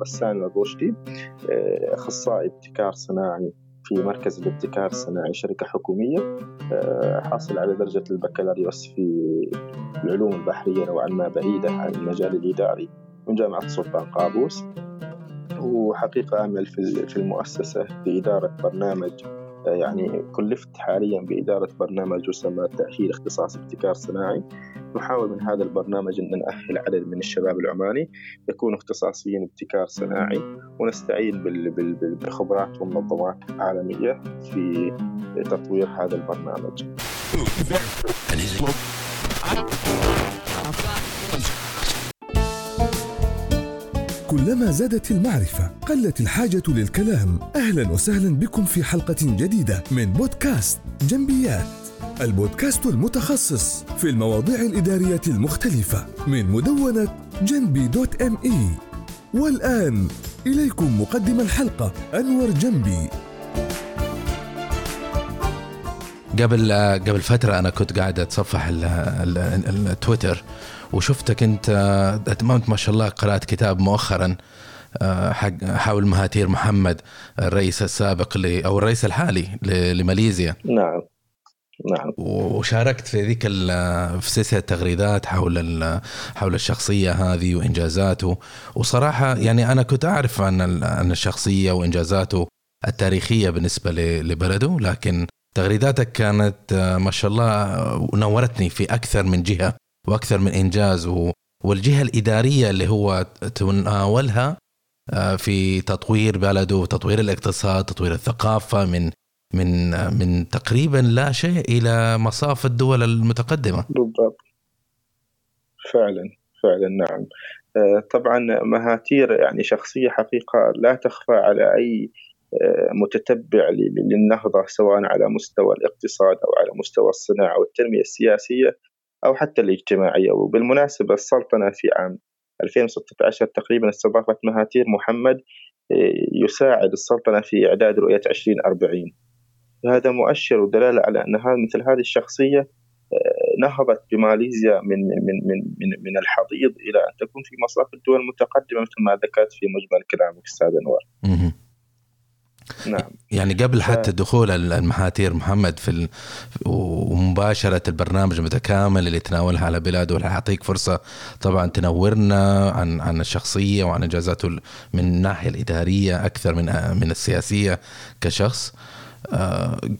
غسان الرشدي أخصائي ابتكار صناعي في مركز الابتكار الصناعي شركة حكومية حاصل على درجة البكالوريوس في العلوم البحرية نوعا ما بعيدة عن المجال الإداري من جامعة سلطان قابوس. وحقيقة أعمل في المؤسسة بإدارة برنامج يعني كلفت حاليا بإدارة برنامج يسمى تأهيل اختصاص ابتكار صناعي. نحاول من هذا البرنامج أن نأهل عدد من الشباب العماني يكونوا اختصاصيين ابتكار صناعي ونستعين بخبرات ومنظمات عالمية في تطوير هذا البرنامج. كلما زادت المعرفة قلت الحاجة للكلام. أهلا وسهلا بكم في حلقة جديدة من بودكاست جنبيات. البودكاست المتخصص في المواضيع الإدارية المختلفة من مدونة جنبي دوت ام اي والآن إليكم مقدم الحلقة أنور جنبي. قبل قبل فترة أنا كنت قاعد أتصفح التويتر وشفتك أنت اتممت ما شاء الله قرأت كتاب مؤخرا آه، حق حول مهاتير محمد الرئيس السابق أو الرئيس الحالي لماليزيا. نعم. نعم. وشاركت في ذيك في سلسلة تغريدات حول حول الشخصية هذه وإنجازاته. وصراحة يعني أنا كنت أعرف عن عن الشخصية وإنجازاته التاريخية بالنسبة لبلده لكن تغريداتك كانت آه، ما شاء الله ونورتني في أكثر من جهة وأكثر من إنجاز. والجهة الإدارية اللي هو تناولها آه، في تطوير بلده وتطوير الاقتصاد تطوير الثقافة من من من تقريبا لا شيء إلى مصاف الدول المتقدمة. بالضبط. فعلا فعلا نعم. آه، طبعا مهاتير يعني شخصية حقيقة لا تخفى على أي آه، متتبع للنهضة سواء على مستوى الاقتصاد أو على مستوى الصناعة والتنميه السياسية أو حتى الاجتماعية. وبالمناسبة السلطنة في عام 2016 تقريبا استضافت مهاتير محمد آه، يساعد السلطنة في إعداد رؤية 2040 هذا مؤشر ودلالة على أن مثل هذه الشخصية آه، نهضت بماليزيا من من من من من الحضيض إلى أن تكون في مصاف الدول المتقدمة مثل ما ذكرت في مجمل كلامك أستاذ أنور. نعم يعني قبل حتى دخول المحاتير محمد في. ومباشرة البرنامج المتكامل اللي تناولها على بلاده ولا اعطيك فرصة طبعا تنورنا عن عن الشخصية وعن إنجازاته من الناحية الإدارية أكثر من من السياسية كشخص آه،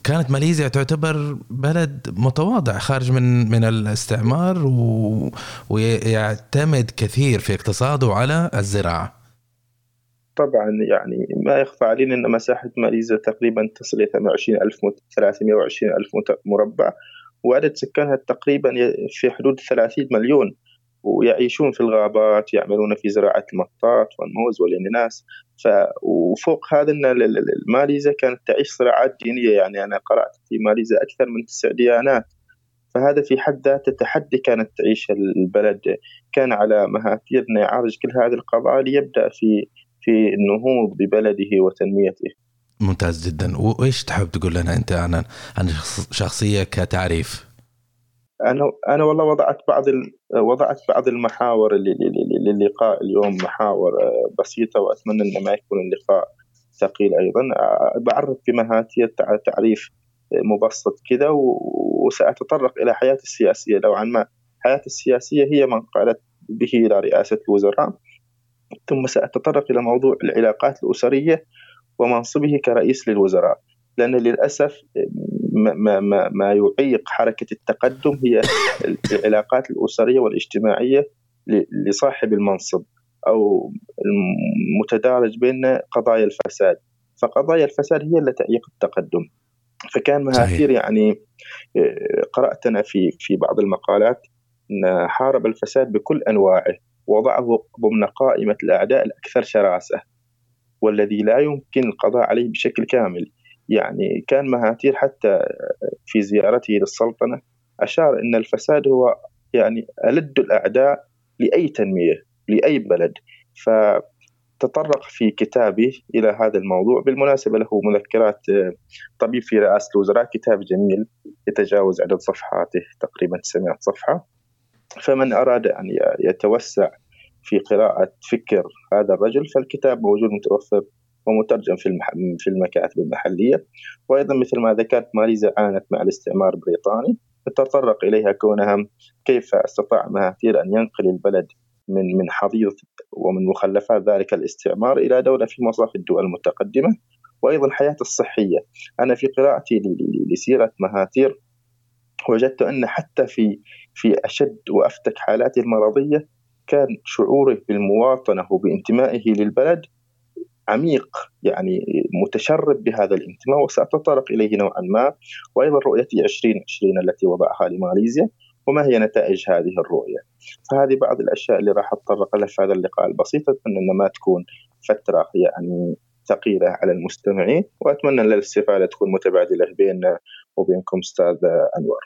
كانت ماليزيا تعتبر بلد متواضع خارج من من الاستعمار و... ويعتمد كثير في اقتصاده على الزراعة. طبعا يعني ما يخفى علينا أن مساحة ماليزيا تقريبا تصل إلى 28 ألف 320 ألف مربع وعدد سكانها تقريبا في حدود 30 مليون. ويعيشون في الغابات يعملون في زراعة المطاط والموز والإناناس. ف وفوق هذا أن كانت تعيش صراعات دينية. يعني أنا قرأت في ماليزيا أكثر من تسع ديانات. فهذا في حد ذاته تحدي كانت تعيش البلد. كان على مهاتير أن يعالج كل هذه القضايا ليبدأ في في النهوض ببلده وتنميته. ممتاز جدا. وإيش تحب تقول لنا أنت عن عن شخصية كتعريف؟ أنا أنا والله وضعت بعض وضعت بعض المحاور للقاء اليوم محاور آه، بسيطة وأتمنى إن ما يكون اللقاء ثقيل أيضا. آه، بعرف بمهاتية تعريف مبسط كذا وسأتطرق إلى حياتي السياسية. نوعا ما حياتي السياسية هي من قالت به إلى رئاسة الوزراء ثم سأتطرق إلى موضوع العلاقات الأسرية ومنصبه كرئيس للوزراء لأن للأسف ما, ما, ما يعيق حركة التقدم هي العلاقات الأسرية والاجتماعية لصاحب المنصب أو المتدارج بين قضايا الفساد. فقضايا الفساد هي التي تعيق التقدم. فكان مهاتير يعني آه، قرأت أنا في في بعض المقالات أن حارب الفساد بكل أنواعه وضعه ضمن قائمة الأعداء الأكثر شراسة والذي لا يمكن القضاء عليه بشكل كامل. يعني كان مهاتير حتى في زيارته للسلطنة أشار أن الفساد هو يعني ألد الأعداء لأي تنمية لأي بلد. فتطرق في كتابه إلى هذا الموضوع. بالمناسبة له مذكرات طبيب في رئاسة الوزراء كتاب جميل يتجاوز عدد صفحاته تقريبا 900 صفحة. فمن أراد أن يتوسع في قراءة فكر هذا الرجل فالكتاب موجود متوفر ومترجم في في المكاتب المحلية. وأيضا مثل ما ذكرت ماليزيا عانت مع الاستعمار البريطاني. تطرق إليها كونها كيف أستطاع مهاتير أن ينقل البلد من من حضيض ومن مخلفات ذلك الاستعمار إلى دولة في مصاف الدول المتقدمة. وأيضا حياته الصحية. أنا في قراءتي لسيرة مهاتير وجدت أن حتى في في أشد وأفتك حالاته المرضية كان شعوره بالمواطنة وبانتمائه للبلد عميق يعني متشرب بهذا الانتماء وسأتطرق إليه نوعا ما. وأيضا رؤيتي 2020 التي وضعها لماليزيا وما هي نتائج هذه الرؤية؟ فهذه بعض الأشياء اللي راح أتطرق لها في هذا اللقاء البسيط. أتمنى أن ما تكون فترة يعني ثقيلة على المستمعين. وأتمنى أن الاستفادة تكون متبادلة بيننا وبينكم أستاذ أنور.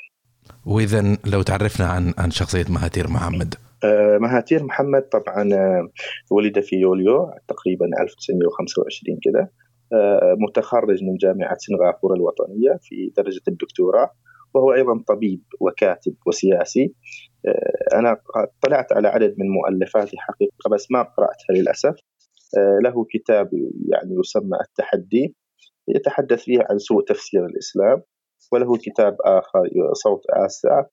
وإذا لو تعرفنا عن عن شخصية مهاتير محمد. مهاتير محمد طبعا آه، ولد في يوليو تقريبا 1925 كده. آه، متخرج من جامعة سنغافورة الوطنية في درجة الدكتوراه وهو أيضا طبيب وكاتب وسياسي. أنا طلعت على عدد من مؤلفاته حقيقة بس ما قرأتها للأسف. له كتاب يعني يسمى التحدي يتحدث فيه عن سوء تفسير الإسلام وله كتاب آخر صوت آسع آه،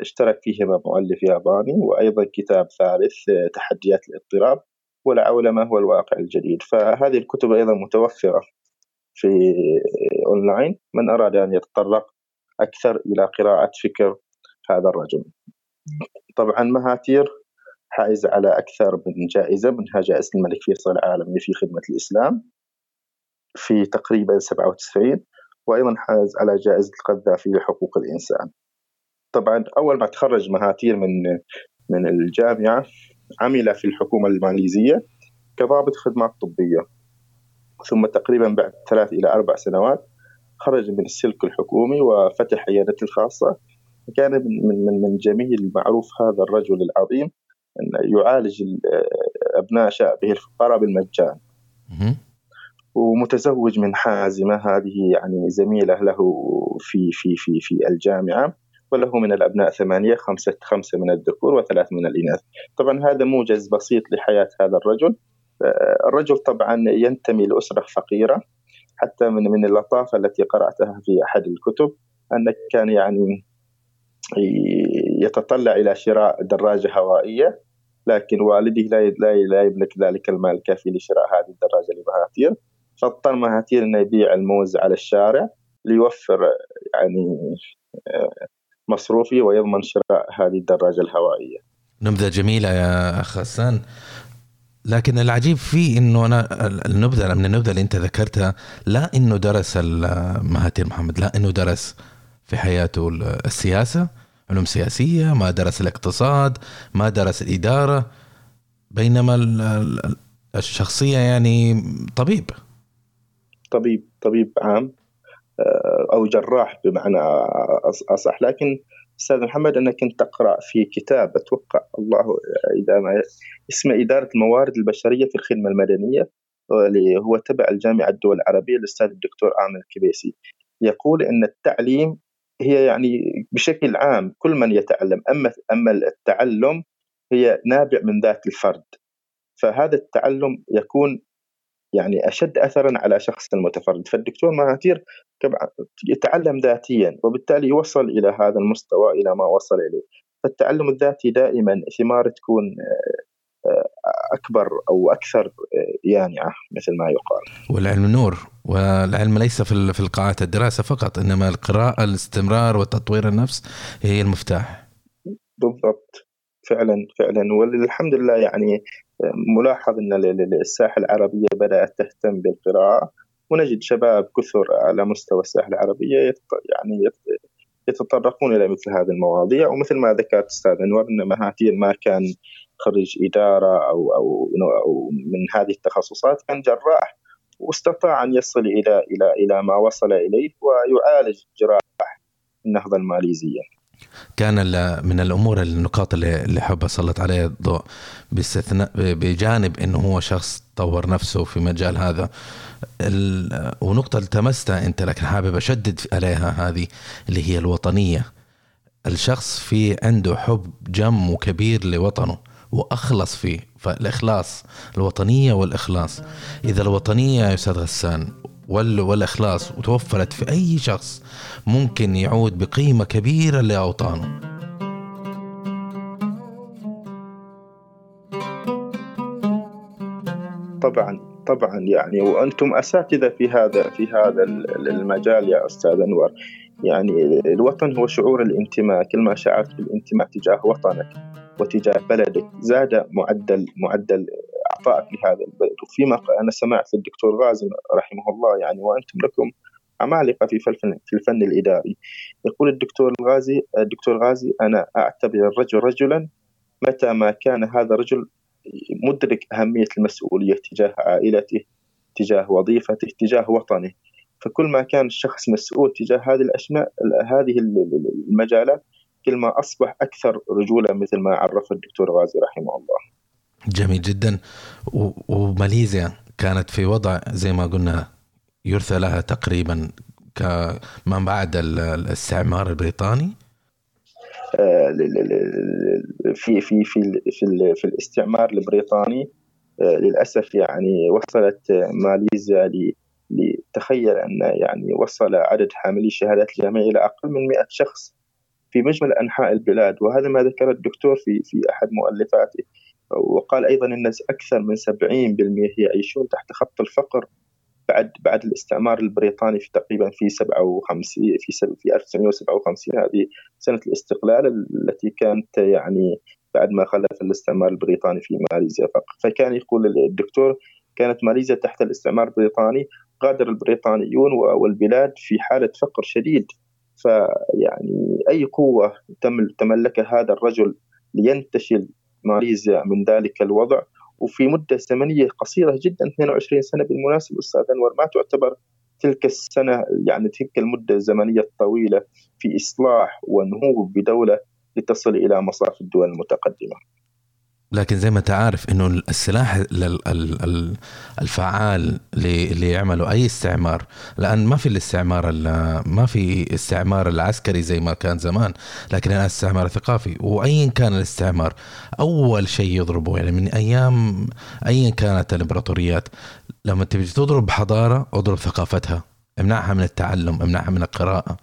اشترك فيهما مؤلف ياباني وأيضا كتاب ثالث آه، تحديات الاضطراب والعولمة ما هو الواقع الجديد. فهذه الكتب أيضا متوفرة في آه، أونلاين. من أراد أن يتطرق أكثر إلى قراءة فكر هذا الرجل. طبعا مهاتير حائز على أكثر من جائزة منها جائزة الملك فيصل العالمية في خدمة الإسلام في تقريبا 97 وأيضا حاز على جائزة القذافي لحقوق الإنسان. طبعا أول ما تخرج مهاتير من من الجامعة عمل في الحكومة الماليزية كضابط خدمات طبية. ثم تقريبا بعد ثلاث إلى أربع سنوات خرج من السلك الحكومي وفتح عيادته الخاصة. كان من من من جميل معروف هذا الرجل العظيم أن يعالج أبناء شعبه الفقراء بالمجان. ومتزوج من حازمة هذه يعني زميلة له في في في في الجامعة. وله من الأبناء ثمانية خمسة خمسة من الذكور وثلاث من الإناث. طبعا هذا موجز بسيط لحياة هذا الرجل. آه، الرجل طبعا ينتمي لأسرة فقيرة حتى من من اللطافة التي قرأتها في أحد الكتب أنه كان يعني يتطلع إلى شراء دراجة هوائية لكن والده لا لا يملك ذلك المال الكافي لشراء هذه الدراجة لمهاتير. فاضطر مهاتير انه يبيع الموز على الشارع ليوفر يعني آه، مصروفي ويضمن شراء هذه الدراجة الهوائية. نبذة جميلة يا أخ حسان. لكن العجيب فيه إنه أنا النبذة من النبذة اللي أنت ذكرتها لا إنه درس مهاتير محمد لا إنه درس في حياته السياسة علوم سياسية ما درس الاقتصاد ما درس الإدارة بينما الشخصية يعني طبيب. طبيب طبيب عام. أو جراح بمعنى أصح. لكن أستاذ محمد أنا كنت أقرأ في كتاب أتوقع الله إذا ما اسمه إدارة الموارد البشرية في الخدمة المدنية هو تبع الجامعة الدول العربية الاستاذ الدكتور امن الكبيسي يقول إن التعليم هي يعني بشكل عام كل من يتعلم أما أما التعلم هي نابع من ذات الفرد. فهذا التعلم يكون يعني أشد اثرا على شخص المتفرد فالدكتور مهاتير يتعلم ذاتيا وبالتالي يوصل إلى هذا المستوى إلى ما وصل إليه فالتعلم الذاتي دائما ثمار تكون آه، آه، أكبر أو أكثر آه، يانعة مثل ما يقال. والعلم نور والعلم ليس في في القاعات الدراسة فقط إنما القراءة الاستمرار وتطوير النفس هي المفتاح. بالضبط فعلا فعلا والحمد لله يعني ملاحظ إن الساحة العربية بدأت تهتم بالقراءة ونجد شباب كثر على مستوى الساحة العربية يعني يتطرقون إلى مثل هذه المواضيع ومثل ما ذكرت أستاذ أنور إن مهاتير ما كان خريج إدارة أو أو أو من هذه التخصصات كان جراح واستطاع أن يصل إلى إلى إلى ما وصل إليه ويعالج جراح النهضة الماليزية. كان من الأمور النقاط اللي اللي حاب أسلط عليها الضوء باستثناء بجانب إنه هو شخص طور نفسه في مجال هذا. ونقطة التمستها أنت لكن حابب أشدد عليها هذه اللي هي الوطنية. الشخص في عنده حب جم وكبير لوطنه وأخلص فيه فالإخلاص الوطنية والإخلاص. إذا الوطنية يا أستاذ غسان والإخلاص وتوفرت في أي شخص ممكن يعود بقيمة كبيرة لأوطانه. طبعا طبعا يعني وأنتم أساتذة في هذا في هذا المجال يا أستاذ أنور. يعني الوطن هو شعور الانتماء كل ما شعرت بالانتماء تجاه وطنك وتجاه بلدك زاد معدل معدل اعطائك لهذا البلد. وفيما أنا سمعت الدكتور غازي رحمه الله يعني وأنتم لكم عمالقه في الفن في الفن الإداري. يقول الدكتور الغازي الدكتور غازي أنا أعتبر الرجل رجلا متى ما كان هذا الرجل مدرك أهمية المسؤولية تجاه عائلته تجاه وظيفته تجاه وطنه. فكل ما كان الشخص مسؤول تجاه هذه الاشياء هذه المجالات كل ما أصبح أكثر رجوله مثل ما عرف الدكتور غازي رحمه الله. جميل جدا. وماليزيا كانت في وضع زي ما قلنا يرثى لها تقريبا كما بعد الاستعمار البريطاني؟ آه، في في في في, في الاستعمار البريطاني آه، للأسف يعني وصلت ماليزيا لتخيل أن يعني وصل عدد حاملي الشهادات الجامعيه إلى أقل من 100 شخص في مجمل أنحاء البلاد. وهذا ما ذكر الدكتور في في أحد مؤلفاته. وقال أيضا إن أكثر من 70% يعيشون تحت خط الفقر بعد بعد الاستعمار البريطاني في تقريبا في 57 في في 1957 هذه سنة الاستقلال التي كانت يعني بعد ما خلف الاستعمار البريطاني في ماليزيا فكان يقول الدكتور كانت ماليزيا تحت الاستعمار البريطاني غادر البريطانيون والبلاد في حالة فقر شديد. فيعني أي قوة تملكها هذا الرجل لينتشل ماليزيا من ذلك الوضع وفي مدة زمنيه قصيرة جدا 22 سنة بالمناسبة أستاذ أنور ما تعتبر تلك السنة يعني تلك المدة الزمنية الطويلة في إصلاح ونهوض بدولة لتصل إلى مصاف الدول المتقدمة. لكن زي ما انت عارف انه السلاح الفعال اللي يعمله أي استعمار لأن ما في الاستعمار ما في استعمار العسكري زي ما كان زمان لكن الاستعمار الثقافي. وايا كان الاستعمار أول شيء يضربه يعني من أيام ايا كانت الإمبراطوريات لما تبي تضرب حضارة اضرب ثقافتها امنعها من التعلم امنعها من القراءة.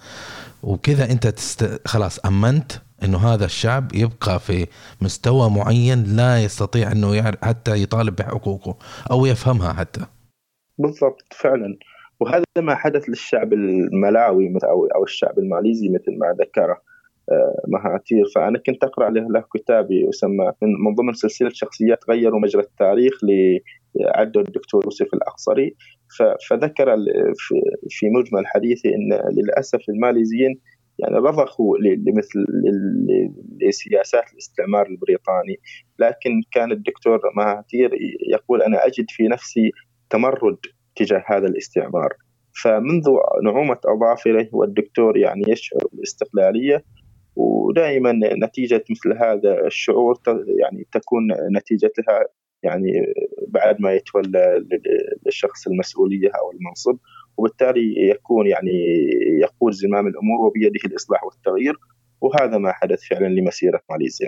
وكذا أنت تست... خلاص أمنت إنه هذا الشعب يبقى في مستوى معين لا يستطيع إنه يعرف حتى يطالب بحقوقه أو يفهمها حتى. بالضبط فعلا. وهذا ما حدث للشعب الملاوي أو الشعب الماليزي مثل ما ذكره آه، مهاتير فأنا كنت أقرأ له, له كتاب يسمى من ضمن سلسلة شخصيات غيروا مجرى التاريخ لعده الدكتور يوسف الأقصري. فذكر في مجمل حديثه إن للأسف الماليزيين يعني رضخوا لمثل لسياسات الاستعمار البريطاني لكن كان الدكتور مهاتير يقول أنا أجد في نفسي تمرد تجاه هذا الاستعمار. فمنذ نعومة أظافره والدكتور يعني يشعر بالاستقلالية ودائما نتيجة مثل هذا الشعور يعني تكون نتيجتها يعني بعد ما يتولى الشخص المسؤولية أو المنصب. وبالتالي يكون يعني يقود زمام الأمور وبيده الإصلاح والتغيير وهذا ما حدث فعلا لمسيرة ماليزيا.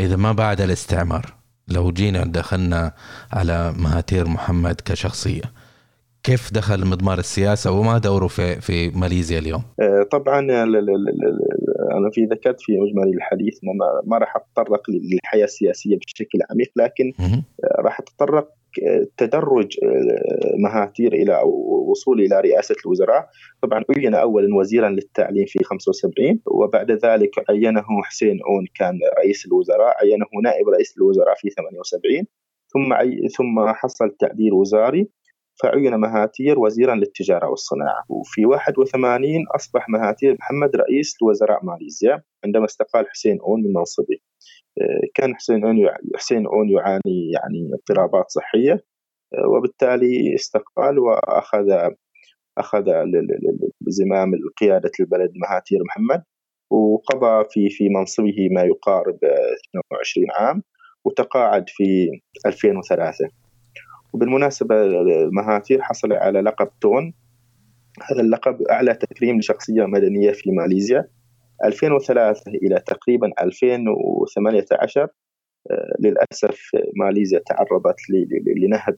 إذا ما بعد الاستعمار لو جينا دخلنا على مهاتير محمد كشخصية كيف دخل مضمار السياسة وما دوره في في ماليزيا اليوم؟ آه، طبعا أنا في ذكرت في مجمل الحديث ما, ما راح أتطرق للحياة السياسية بشكل عميق لكن راح أتطرق تدرج آه، مهاتير إلى وصول إلى رئاسة الوزراء. طبعا عين اولا وزيرا للتعليم في 75 وبعد ذلك عينه حسين أون كان رئيس الوزراء عينه نائب رئيس الوزراء في 78 ثم عي... ثم حصل تعديل وزاري فعين مهاتير وزيرا للتجارة والصناعة. وفي 81 أصبح مهاتير محمد رئيس لوزراء ماليزيا عندما استقال حسين أون من منصبه. كان حسين حسين أون يعاني يعني اضطرابات صحية وبالتالي استقال وأخذ أخذ زمام قيادة البلد مهاتير محمد وقضى في في منصبه ما يقارب 22 عام وتقاعد في 2003 وبالمناسبة مهاتير حصل على لقب تون. هذا اللقب أعلى تكريم لشخصية مدنية في ماليزيا. 2003 إلى تقريبا 2018 للأسف ماليزيا تعرضت لنهب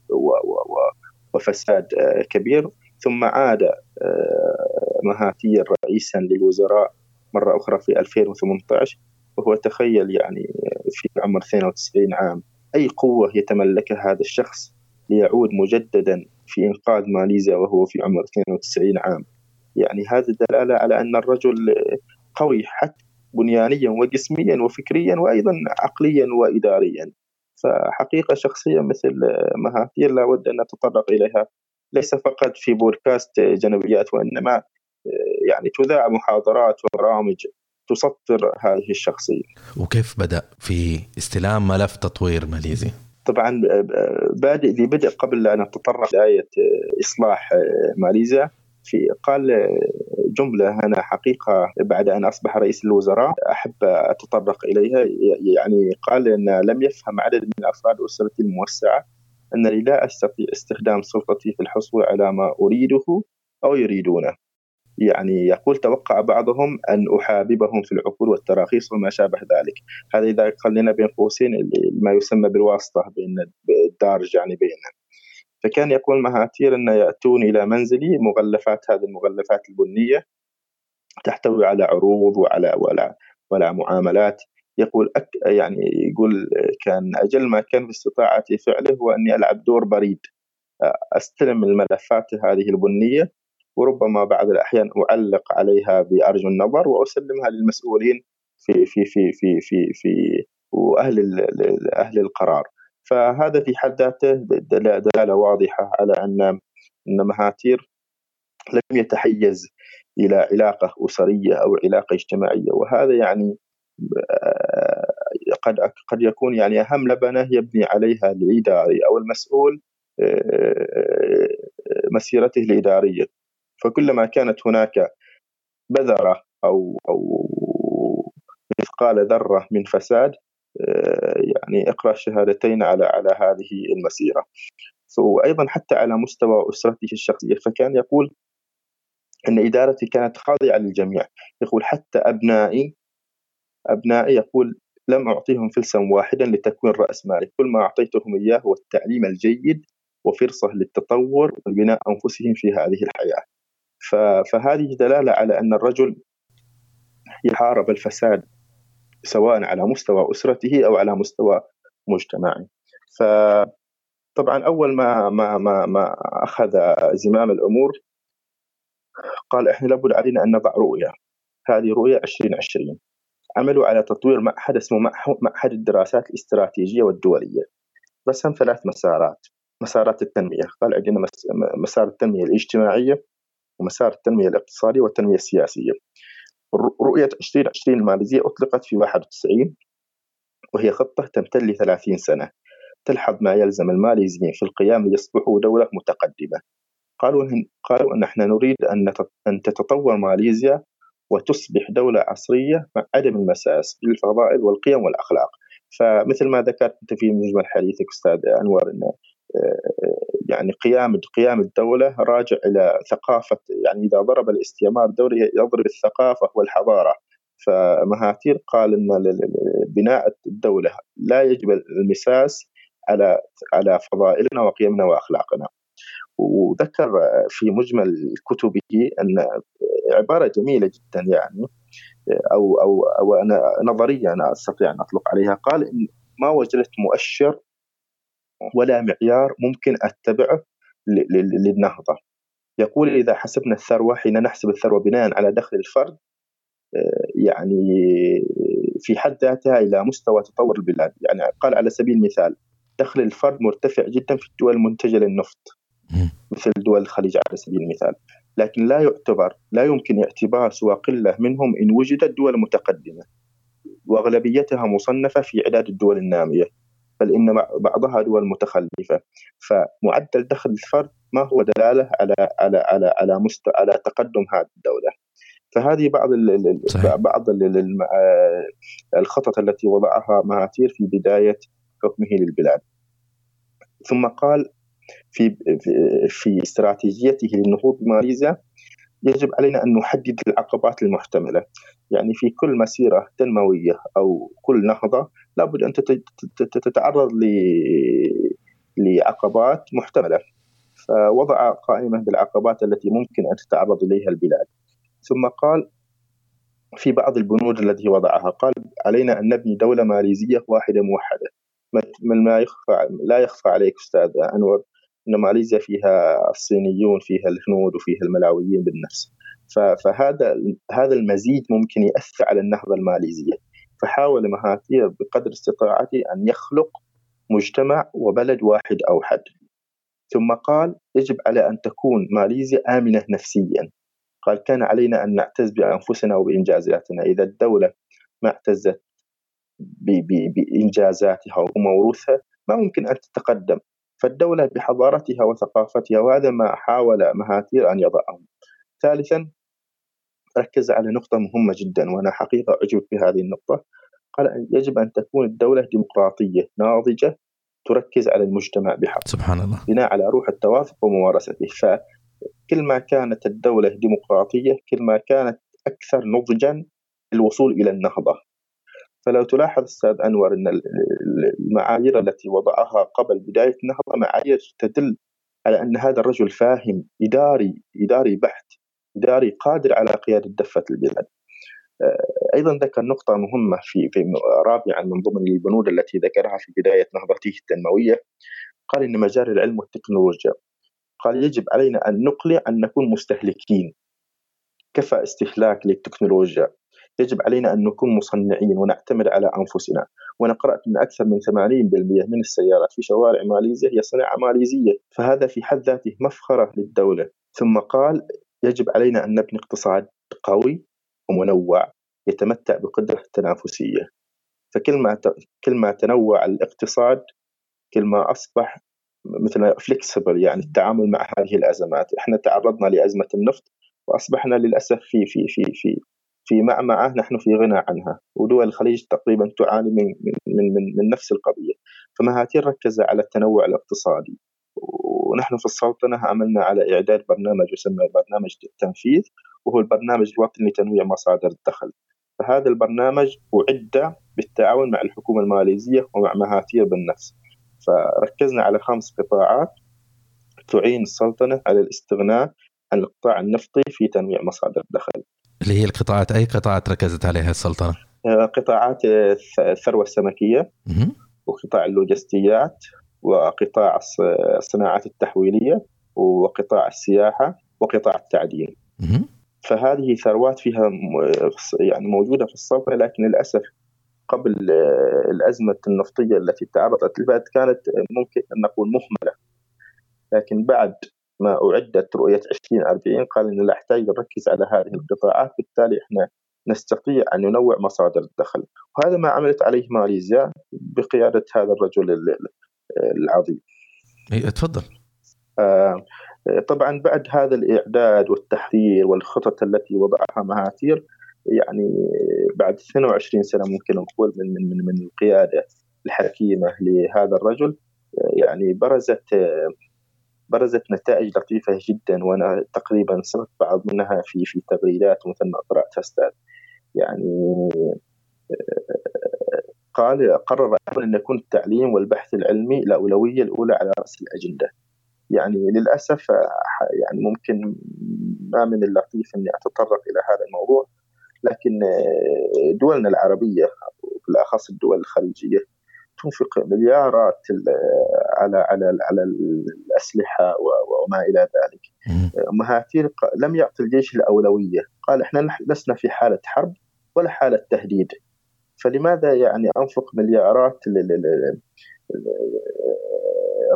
وفساد كبير. ثم عاد مهاتير رئيسا للوزراء مرة أخرى في 2018 وهو تخيل يعني في عمر 92 عام أي قوة يتملكها هذا الشخص ليعود مجددا في إنقاذ ماليزيا وهو في عمر 92 عام. يعني هذا دلالة على أن الرجل قوي حتى بنيانيا وجسميا وفكريا وأيضا عقليا واداريا فحقيقة شخصيه مثل مهاتير لابد أن نتطرق إليها ليس فقط في بودكاست جنبيات وإنما يعني تذاع محاضرات وبرامج تسطر هذه الشخصية. وكيف بدأ في استلام ملف تطوير ماليزيا؟ طبعا بادئ لبدء قبل أن نتطرق لآية إصلاح ماليزيا في قال جملة أنا حقيقة بعد أن أصبح رئيس الوزراء أحب أتطرق إليها. يعني قال أن لم يفهم عدد من افراد أسرتي الموسعة انني لا أستطيع استخدام سلطتي في الحصول على ما أريده أو يريدونه. يعني يقول توقع بعضهم أن أحاببهم في العقول والتراخيص وما شابه ذلك. هذا إذا خلينا بين قوسين ما يسمى بالواسطة بين الدارج يعني بيننا فكان يقول مهاتير أن يأتون إلى منزلي مغلفات هذه المغلفات البنية تحتوي على عروض وعلى وعلى, وعلى معاملات. يقول أك يعني يقول كان أجل ما كان في استطاعتي فعله هو أني ألعب دور بريد. أستلم الملفات هذه البنية وربما بعض الأحيان أعلق عليها بأرجو النظر وأسلمها للمسؤولين في في في في في, في وأهل أهل القرار. فهذا في حد ذاته دلاله واضحة على ان أن مهاتير لم يتحيز إلى علاقة أسرية أو علاقة اجتماعية. وهذا يعني آه، قد قد يكون يعني أهم لبنة يبني عليها الإداري أو المسؤول آه، مسيرته الإدارية. فكلما كانت هناك بذرة أو أو مثقال ذرة من فساد آه، يعني إقرأ الشهادتين على على هذه المسيرة. وأيضا حتى على مستوى اسرته الشخصية فكان يقول إن إدارتي كانت خاضعة للجميع. يقول حتى أبنائي أبنائي يقول لم أعطيهم فلسا واحدا لتكوين رأس مالي. كل ما أعطيتهم إياه هو التعليم الجيد وفرصة للتطور وبناء أنفسهم في هذه الحياة. فهذه دلالة على أن الرجل يحارب الفساد. سواء على مستوى أسرته أو على مستوى مجتمعه. فطبعا أول ما ما ما, ما أخذ زمام الأمور قال إحنا لابد علينا أن نضع رؤية. هذه رؤية 2020 عملوا على تطوير معهد اسمه معهد الدراسات الاستراتيجية والدولية. رسم ثلاث مسارات. مسارات التنمية. قال عندنا مسار التنمية الاجتماعية ومسار التنمية الاقتصادية والتنمية السياسية. رؤية 2020 الماليزية أطلقت في 91 وهي خطة تمتد ل 30 سنة تلحظ ما يلزم الماليزيين في القيام ليصبحوا دولة متقدمة. قالوا إن قالوا أن إحنا نريد أن أن تتطور ماليزيا وتصبح دولة عصرية مع عدم المساس بالفضائل والقيم والأخلاق. فمثل ما ذكرت أنت في مجمل حديثك أستاذ أنور أن يعني قيام قيام الدولة راجع إلى ثقافة يعني إذا ضرب الاستعمار الدولي يضرب الثقافة والحضارة. فمهاتير قال إن بناء الدولة لا يجب المساس على على فضائلنا وقيمنا وأخلاقنا. وذكر في مجمل كتبه أن عبارة جميلة جدا يعني أو أو أو أنا نظرية أنا أستطيع أن أطلق عليها. قال إن ما وجدت مؤشر ولا معيار ممكن أتبعه للنهضة. يقول إذا حسبنا الثروة حين نحسب الثروة بناء على دخل الفرد آه، يعني في حد ذاتها إلى مستوى تطور البلاد. يعني قال على سبيل المثال دخل الفرد مرتفع جدا في الدول المنتجة للنفط مثل دول الخليج على سبيل المثال. لكن لا يعتبر لا يمكن اعتبار سوى قلة منهم إن وجدت دول متقدمة وأغلبيتها مصنفة في إعداد الدول النامية. بل ان بعضها دول متخلفة. فمعدل دخل الفرد ما هو دلالة على على على على مستوى على تقدم هذه الدولة. فهذه بعض ال. بعض الخطط التي وضعها مهاتير في بداية حكمه للبلاد. ثم قال في في استراتيجيته للنهوض بماليزيا يجب علينا أن نحدد العقبات المحتملة. يعني في كل مسيرة تنموية أو كل نهضة لابد أن تتعرض لعقبات محتملة. فوضع قائمة بالعقبات التي ممكن أن تتعرض إليها البلاد. ثم قال في بعض البنود التي وضعها قال علينا أن نبني دولة ماليزية واحدة موحدة. ما يخفى لا يخفى عليك أستاذ أنور. أن ماليزيا فيها الصينيون فيها الهنود وفيها الملاويين بالنفس. فهذا هذا المزيج ممكن يأثر على النهضة الماليزية. فحاول مهاتير بقدر استطاعته أن يخلق مجتمع وبلد واحد أوحد ثم قال يجب على أن تكون ماليزيا آمنة نفسيا. قال كان علينا أن نعتز بأنفسنا وبإنجازاتنا. إذا الدولة ما اعتزت بإنجازاتها وموروثها ما ممكن أن تتقدم. فالدولة بحضارتها وثقافتها وهذا ما حاول مهاتير أن يضعه ثالثا ركز على نقطة مهمة جدا وأنا حقيقة أعجب بهذه النقطة. قال يجب أن تكون الدولة ديمقراطية ناضجة تركز على المجتمع بحق سبحان الله. بناء على روح التوافق وممارسته. فكل ما كانت الدولة ديمقراطية كل ما كانت أكثر نضجا للوصول إلى النهضة. فلو تلاحظ أستاذ أنور إن المعايير التي وضعها قبل بداية النهضه معايير تدل على أن هذا الرجل فاهم إداري إداري بحت إداري قادر على قيادة دفة البلاد. آه، أيضا ذكر نقطة مهمة في في رابعا من ضمن البنود التي ذكرها في بداية نهضته التنمويه قال إن مجال العلم والتكنولوجيا. قال يجب علينا أن نقلع أن نكون مستهلكين. كفى استهلاك للتكنولوجيا. يجب علينا أن نكون مصنعين ونعتمد على أنفسنا. وأنا قرأت أن أكثر من 80% من السيارات في شوارع ماليزيا هي صناعة ماليزية فهذا في حد ذاته مفخرة للدولة. ثم قال يجب علينا أن نبني اقتصاد قوي ومنوع يتمتع بقدرة التنافسية. فكل ما كل ما تنوع الاقتصاد كل ما أصبح مثل فليكسبل يعني التعامل مع هذه الأزمات. إحنا تعرضنا لأزمة النفط وأصبحنا للأسف في في في في في معمعة نحن في غنى عنها ودول الخليج تقريبا تعاني من من من, من نفس القضية. فمهاتير ركز على التنوع الاقتصادي ونحن في السلطنة عملنا على إعداد برنامج يسمى برنامج التنفيذ وهو البرنامج الوطني لتنويع مصادر الدخل. فهذا البرنامج أعد بالتعاون مع الحكومة الماليزية ومع مهاتير بالنفس. فركزنا على خمس قطاعات تعين السلطنة على الاستغناء عن القطاع النفطي في تنويع مصادر الدخل. اللي هي القطاعات أي قطاعات ركزت عليها السلطنة؟ آه، قطاعات الثروة السمكية وقطاع اللوجستيات وقطاع الصناعات التحويلية وقطاع السياحة وقطاع التعدين. فهذه ثروات فيها يعني موجودة في السلطنة لكن للأسف قبل آه، الأزمة النفطية التي تعرضت لها كانت ممكن أن نقول مهملة لكن بعد ما أعدت رؤية 2040 قال أن نحتاج نركز على هذه القطاعات بالتالي إحنا نستطيع أن ننوع مصادر الدخل. وهذا ما عملت عليه ماليزيا بقيادة هذا الرجل العظيم. تفضل. آه طبعا بعد هذا الإعداد والتحذير والخطط التي وضعها مهاتير يعني بعد 22 سنة ممكن نقول من من من, من القيادة الحكيمة لهذا الرجل يعني برزت برزت نتائج لطيفة جدا وأنا تقريبا سمعت بعض منها في في تغريدات مثل ما قرأت أستاذ يعني آه، قال قرر أن يكون التعليم والبحث العلمي الأولوية الأولى على رأس الأجندة. يعني للأسف يعني ممكن ما من اللطيف أني أتطرق إلى هذا الموضوع لكن آه، دولنا العربية وبالأخص الدول الخليجية تنفق مليارات على على على الأسلحة وما إلى ذلك. مهاتير لم يعطي الجيش الأولوية، قال إحنا لسنا في حالة حرب ولا حالة تهديد. فلماذا يعني أنفق مليارات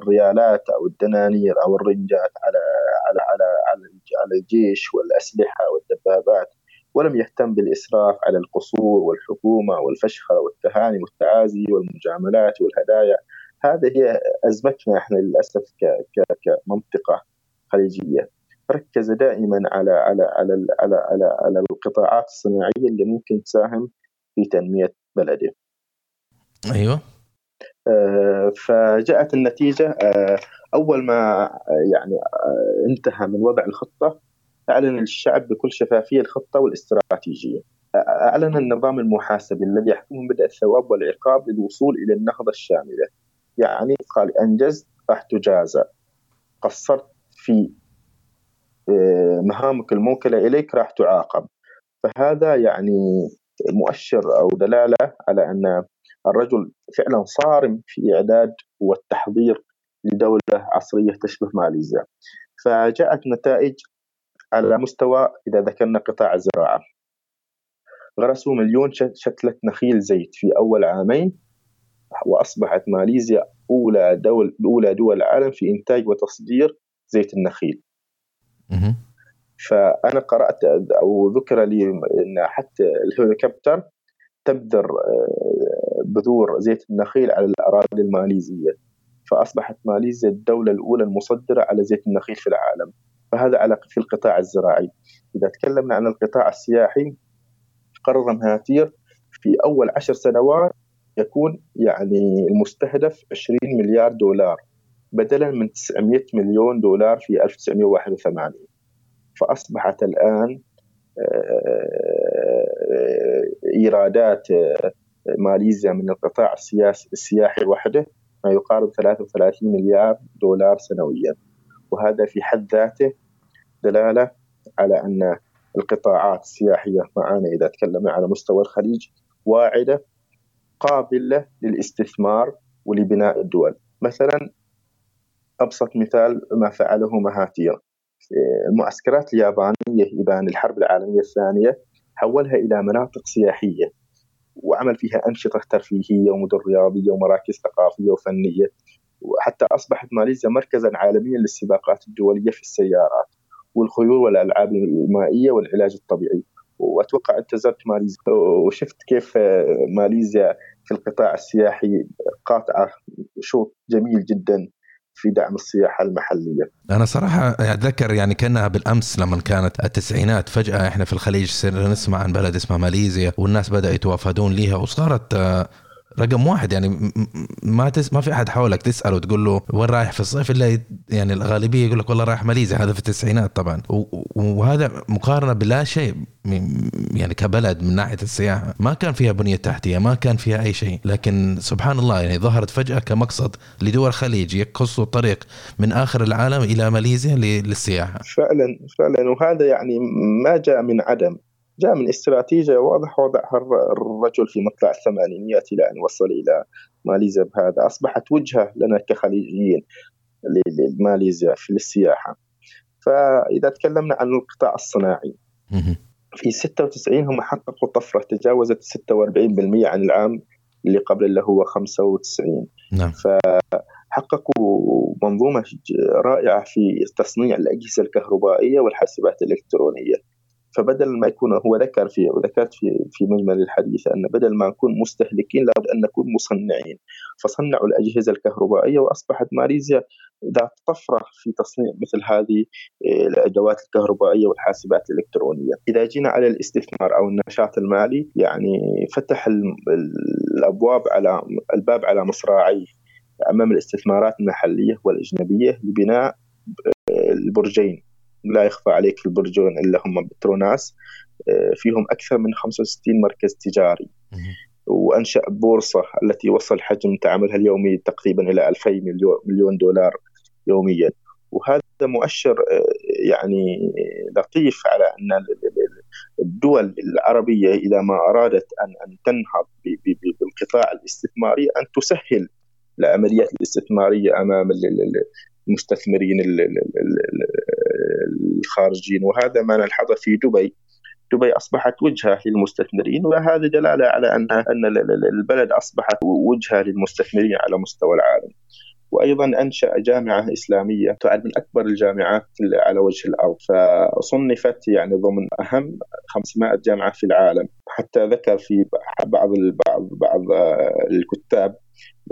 الريالات أو الدنانير أو الرنجات على على على على الجيش والأسلحة والدبابات ولم يهتم بالإسراف على القصور والحكومة والفشخرة والتهاني والتعازي والمجاملات والهدايا. هذه هي أزمتنا إحنا للأسف كمنطقة خليجية. ركز دائما على على على على على, على القطاعات الصناعية اللي ممكن تساهم في تنمية بلده. أيوه. آه، فجاءت النتيجة. آه، أول ما يعني آه، انتهى من وضع الخطة أعلن للشعب بكل شفافية الخطة والاستراتيجية. أعلن النظام المحاسبي الذي يحكمه بدء الثواب والعقاب للوصول إلى النهضة الشاملة. يعني قال أنجزت راح تجازى. قصرت في آه، مهامك الموكلة إليك راح تعاقب. فهذا يعني مؤشر أو دلالة على أن الرجل فعلا صارم في إعداد والتحضير لدولة عصرية تشبه ماليزيا. فجاءت نتائج على مستوى إذا ذكرنا قطاع الزراعة. غرسوا مليون شتلة نخيل زيت في أول عامين وأصبحت ماليزيا أولى دول أولى دول العالم في إنتاج وتصدير زيت النخيل. فأنا قرأت أو ذكر لي أن حتى الهليكوبتر تبذر آه، بذور زيت النخيل على الأراضي الماليزية. فأصبحت ماليزيا الدولة الأولى المصدرة على زيت النخيل في العالم. فهذا على في القطاع الزراعي. إذا تكلمنا عن القطاع السياحي قرر مهاتير في أول عشر سنوات يكون يعني المستهدف 20 مليار دولار بدلا من 900 مليون دولار في 1981 فأصبحت الآن آه، إيرادات آه، ماليزيا من القطاع السياسي السياحي وحده ما يقارب 33 مليار دولار سنويا. وهذا في حد ذاته دلالة على أن القطاعات السياحية معنا إذا تكلمنا على مستوى الخليج واعدة قابلة للاستثمار ولبناء الدول. مثلا أبسط مثال ما فعله مهاتير. المعسكرات اليابانية إبان الحرب العالمية الثانية حولها إلى مناطق سياحية وعمل فيها أنشطة ترفيهية ومدن رياضية ومراكز ثقافية وفنية وحتى أصبحت ماليزيا مركزا عالميا للسباقات الدولية في السيارات. والخيول والألعاب المائية والعلاج الطبيعي وأتوقع أنت زرت ماليزيا وشفت كيف ماليزيا في القطاع السياحي قاطعة شوط جميل جدا في دعم السياحة المحلية. أنا صراحة أتذكر يعني كأنها بالأمس لما كانت التسعينات فجأة إحنا في الخليج صرنا نسمع عن بلد اسمها ماليزيا والناس بدأوا يتوافدون ليها وصارت رقم واحد يعني ما تس ما في أحد حولك تسأله وتقول له وين رايح في الصيف؟ إلا يعني الغالبية يقول لك والله رايح ماليزيا هذا في التسعينات طبعا. وهذا مقارنة بلا شيء يعني كبلد من ناحية السياحة. ما كان فيها بنية تحتية ما كان فيها أي شيء. لكن سبحان الله يعني ظهرت فجأة كمقصد لدول الخليج يقصوا الطريق من آخر العالم إلى ماليزيا للسياحة. فعلا فعلا. وهذا يعني ما جاء من عدم. جاء من استراتيجية واضح وضعها الرجل في مطلع الثمانينيات إلى أن وصل إلى ماليزيا بهذا. أصبحت وجهة لنا كخليجيين لماليزيا في السياحة. فإذا تكلمنا عن القطاع الصناعي في 96 هم حققوا طفرة تجاوزت 46% عن العام اللي قبل اللي هو 95 نعم. فحققوا منظومة رائعة في تصنيع الأجهزة الكهربائية والحاسبات الإلكترونية. فبدل ما يكون هو ذكر في وذكرت في في مجمل الحديث أن بدل ما نكون مستهلكين لابد أن نكون مصنعين. فصنعوا الأجهزة الكهربائية وأصبحت ماليزيا ذات طفرة في تصنيع مثل هذه آه، الأدوات الكهربائية والحاسبات الإلكترونية. إذا جينا على الاستثمار أو النشاط المالي يعني فتح الأبواب على الباب على مصراعيه. أمام الاستثمارات المحلية والأجنبية لبناء آه، البرجين. لا يخفى عليك البرجون اللي هم بتروناس. آه، فيهم أكثر من 65 مركز تجاري. وأنشأ بورصة التي وصل حجم تعاملها اليومي تقريبا إلى 2000 مليون دولار يوميا. وهذا مؤشر آه، يعني لطيف على أن الدول العربية إذا ما أرادت أن أن تنهض بالقطاع الاستثماري أن تسهل العمليات الاستثمارية أمام المستثمرين الخارجين وهذا ما نلحظه في دبي. دبي أصبحت وجهة للمستثمرين وهذا دلالة على ان أن البلد أصبحت وجهة للمستثمرين على مستوى العالم. وأيضا أنشأ جامعة إسلامية تعد من أكبر الجامعات على وجه الأرض. فصنفت يعني ضمن أهم 500 جامعة في العالم. حتى ذكر في بعض بعض بعض الكتاب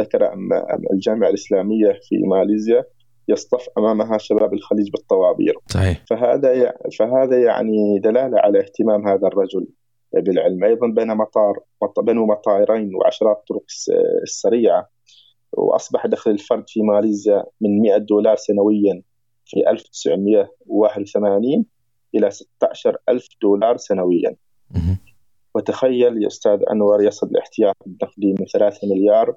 ذكر أن الجامعة الإسلامية في ماليزيا يصطف أمامها شباب الخليج بالطوابير. صحيح. فهذا فهذا يعني دلالة على اهتمام هذا الرجل بالعلم. أيضا بنى مطار بنوا مطارين وعشرات الطرق السريعه وأصبح دخل الفرد في ماليزيا من 100 دولار سنويا في 1981 إلى 16 ألف دولار سنويا. وتخيل يا أستاذ أنور يصل الاحتياط النقدي من 3 مليار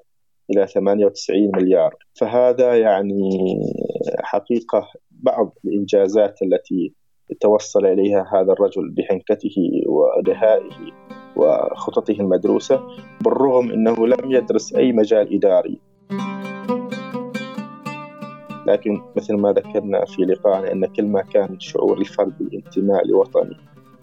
إلى 98 مليار. فهذا يعني حقيقة بعض الإنجازات التي توصل إليها هذا الرجل بحنكته ودهائه وخططه المدروسة بالرغم أنه لم يدرس أي مجال إداري. لكن مثل ما ذكرنا في لقائنا أن كل ما كان شعور الفرد بالانتماء لوطنه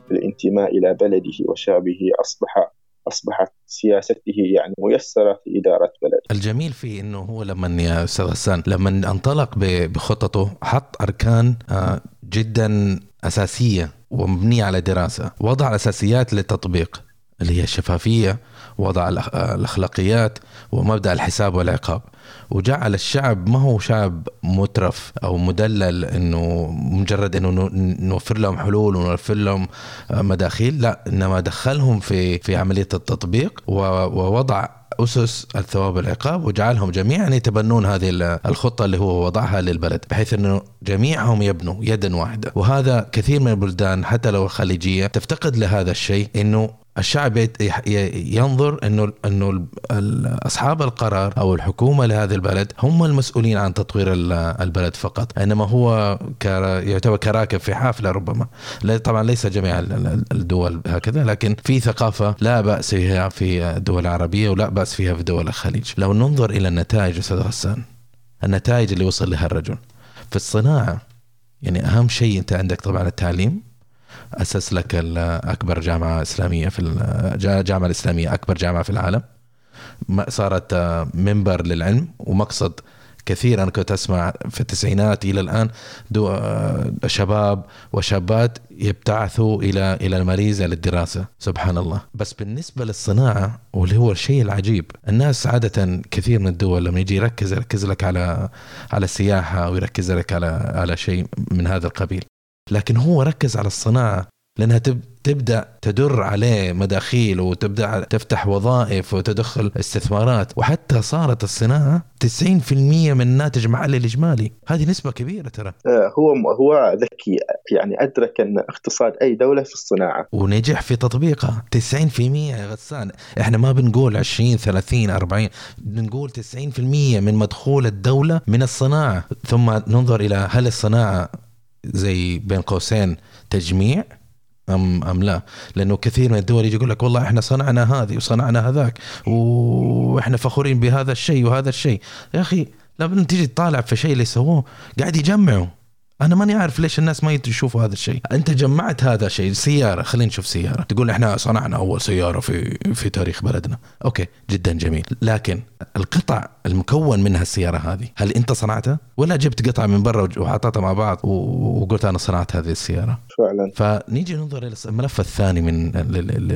بالانتماء إلى بلده وشعبه أصبح أصبحت سياسته يعني ميسرة في إدارة بلده. الجميل فيه إنه هو لما يا أستاذ غسان لما انطلق بخططه حط أركان آه، جدا أساسية ومبنية على دراسة. وضع الأساسيات للتطبيق اللي هي الشفافية وضع الأخلاقيات ومبدأ الحساب والعقاب. وجعل الشعب ما هو شعب مترف أو مدلل إنه مجرد إنه نوفر لهم حلول ونوفر لهم آه، مداخيل لا إنما دخلهم في في عملية التطبيق ووضع أسس الثواب والعقاب وجعلهم جميعا يتبنون هذه ال- الخطة اللي هو وضعها للبلد بحيث إنه جميعهم يبنوا يدا واحدة وهذا كثير من البلدان حتى لو الخليجيه تفتقد لهذا الشيء إنه الشعب ينظر إنه إنه أصحاب القرار أو الحكومة لهذا البلد هم المسؤولين عن تطوير ال- البلد فقط إنما هو يعتبر كراكب في حافلة ربما. طبعا ليس جميع ال- ال- الدول هكذا لكن في ثقافة لا بأس فيها في الدول العربية ولا بأس فيها في دول الخليج. لو ننظر إلى النتائج أستاذ غسان النتائج اللي وصل لها الرجل في الصناعة يعني أهم شيء أنت عندك طبعا التعليم أسس لك اكبر جامعة إسلامية في ال- جا- الجامعة الإسلامية أكبر جامعة في العالم. صارت آه، منبر للعلم ومقصد كثير أنا كنت أسمع في التسعينات إلى الآن دو آه، شباب وشابات يبتعثوا إلى إلى الماليزيا للدراسة. سبحان الله. بس بالنسبة للصناعة واللي هو الشيء العجيب الناس عادة كثير من الدول لما يجي يركز يركز لك على على السياحة أو يركز لك على على شيء من هذا القبيل. لكن هو ركز على الصناعة لأنها تب تبدأ تدر عليه مداخيل وتبدأ تفتح وظائف وتدخل استثمارات. وحتى صارت الصناعة 90% من الناتج المحلي الإجمالي. هذه نسبة كبيرة ترى. آه، هو هو ذكي يعني أدرك أن اقتصاد أي دولة في الصناعة. ونجح في تطبيقها. 90% يا غسان. إحنا ما بنقول 20 30 40 بنقول 90% من مدخول الدولة من الصناعة. ثم ننظر إلى هل الصناعة زي بين قوسين تجميع أم أم لا؟ لأنه كثير من الدول يجي يقول لك والله إحنا صنعنا هذه وصنعنا هذاك وإحنا فخورين بهذا الشيء وهذا الشيء. يا أخي لما تيجي تطالع في شيء اللي سووه قاعد يجمعوا. أنا ماني عارف ليش الناس ما يشوفوا هذا الشيء. أنت جمعت هذا الشيء سيارة خلينا نشوف سيارة. تقول إحنا صنعنا أول سيارة في في تاريخ بلدنا. أوكي جدا جميل. لكن القطع المكون منها السيارة هذه هل أنت صنعتها؟ ولا جبت قطع من برا وحطيتها مع بعض وقلت أنا صنعت هذه السيارة؟ فعلا. فنيجي ننظر إلى الملف الثاني من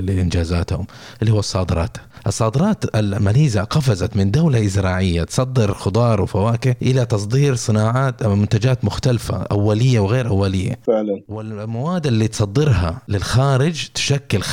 لانجازاتهم اللي هو الصادرات. الصادرات ماليزيا قفزت من دولة زراعيه تصدر خضار وفواكه إلى تصدير صناعات أو منتجات مختلفة أولية وغير أولية. فعلا والمواد اللي تصدرها للخارج تشكل 85%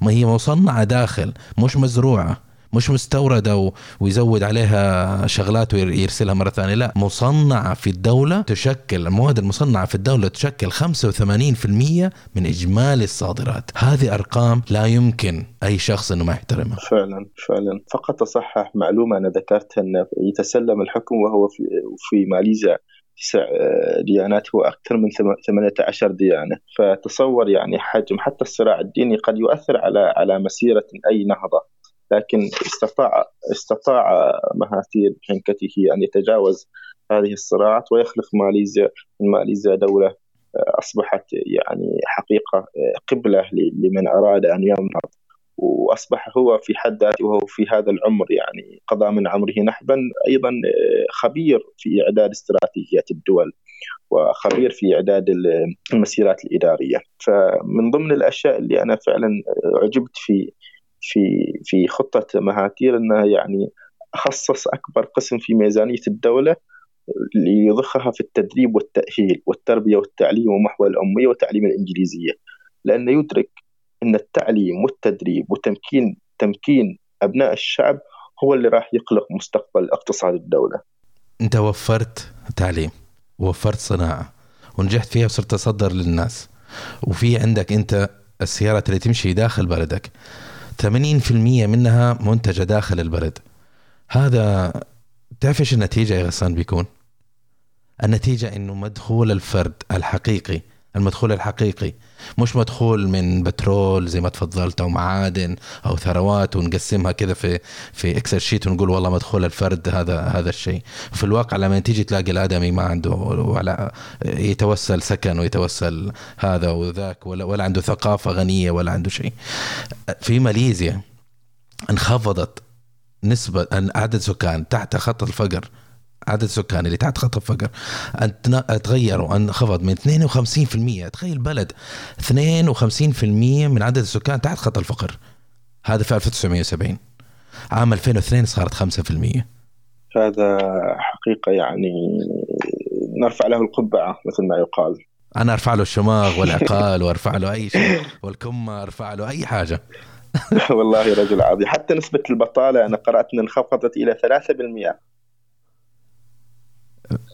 ما هي مصنعة داخل مش مزروعة مش مستوردة و- ويزود عليها شغلات ويرسلها مرة ثانية. لا مصنعة في الدولة تشكل المواد المصنعة في الدولة تشكل 85% من إجمالي الصادرات. هذه أرقام لا يمكن أي شخص أنه ما يحترمها. فعلا فعلا. فقط أصحح معلومة أنا ذكرتها أنه يتسلم الحكم وهو في, في ماليزيا تسع ديانات هو أكثر من ثم- 18 ديانة. فتصور يعني حجم حتى الصراع الديني قد يؤثر على على مسيرة أي نهضة. لكن استطاع استطاع مهاتير بحنكته أن يتجاوز هذه الصراعات ويخلق ماليزيا من ماليزيا دولة آه، أصبحت يعني حقيقة آه، قبلة لمن أراد أن ينهض وأصبح هو في حد ذاته وهو في هذا العمر يعني قضى من عمره نحبا أيضا آه، خبير في إعداد استراتيجيات الدول وخبير في إعداد ال- المسيرات الإدارية. فمن ضمن الأشياء اللي أنا فعلا عجبت في في في خطة مهاتير إنها يعني خصص أكبر قسم في ميزانية الدولة ليضخها في التدريب والتأهيل والتربية والتعليم ومحور الاميه وتعليم الإنجليزية لأنه يدرك إن التعليم والتدريب وتمكين تمكين أبناء الشعب هو اللي راح يخلق مستقبل اقتصاد الدولة. أنت وفرت تعليم وفرت صناعة ونجحت فيها وصرت تصدر للناس وفي عندك أنت السيارات اللي تمشي داخل بلدك 80% منها منتجة داخل البلد هذا تعرف إيش النتيجة يا غسان بيكون؟ النتيجة إنه مدخول الفرد الحقيقي المدخول الحقيقي. مش مدخول من بترول زي ما تفضلت أو معادن أو ثروات ونقسمها كذا في في Excel sheet ونقول والله مدخول الفرد هذا هذا الشيء. في الواقع لما تيجي تلاقي الآدمي ما عنده ولا يتوسل سكن ويتوسل هذا وذاك ولا, ولا عنده ثقافة غنية ولا عنده شيء. في ماليزيا انخفضت نسبة عدد سكان تحت خط الفقر عدد السكان اللي تحت خط الفقر أن تغيروا انخفض من 52% تخيل بلد 52% من عدد السكان تحت خط الفقر. هذا في 1970 عام 2002 صارت 5% هذا حقيقة يعني نرفع له القبعة مثل ما يقال. أنا أرفع له الشماغ والعقال وأرفع له أي شيء والكمة أرفع له أي حاجة. والله رجل عظيم. حتى نسبة البطالة أنا قرأت أن انخفضت إلى 3%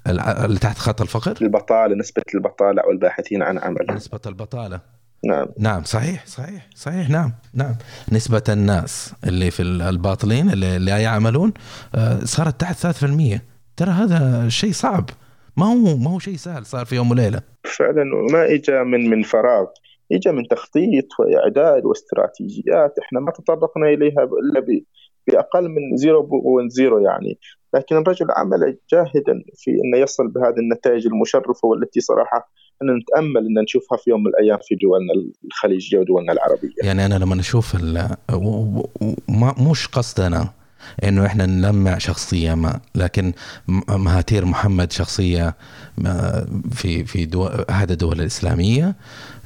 اللي تحت خط الفقر؟ البطالة نسبة البطالة أو الباحثين عن عمل نسبة البطالة. نعم. نعم صحيح صحيح صحيح نعم نعم. نسبة الناس اللي في الباطلين اللي لا يعملون آه، صارت تحت 3% ترى هذا شيء صعب. ما هو ما هو شيء سهل صار في يوم وليلة. فعلا وما اجى من من فراغ. اجى من تخطيط وإعداد واستراتيجيات. إحنا ما تطرقنا إليها إلا بأقل من 0.0 يعني. لكن الرجل عمل جاهدا في انه يصل بهذه النتائج المشرفة والتي صراحة أن نتامل أن نشوفها في يوم من الأيام في دولنا الخليجية ودولنا العربية. يعني أنا لما أشوف مش قصدنا إنه إحنا نلمع شخصية ما. لكن مهاتير محمد شخصية في في دو احد الدول الإسلامية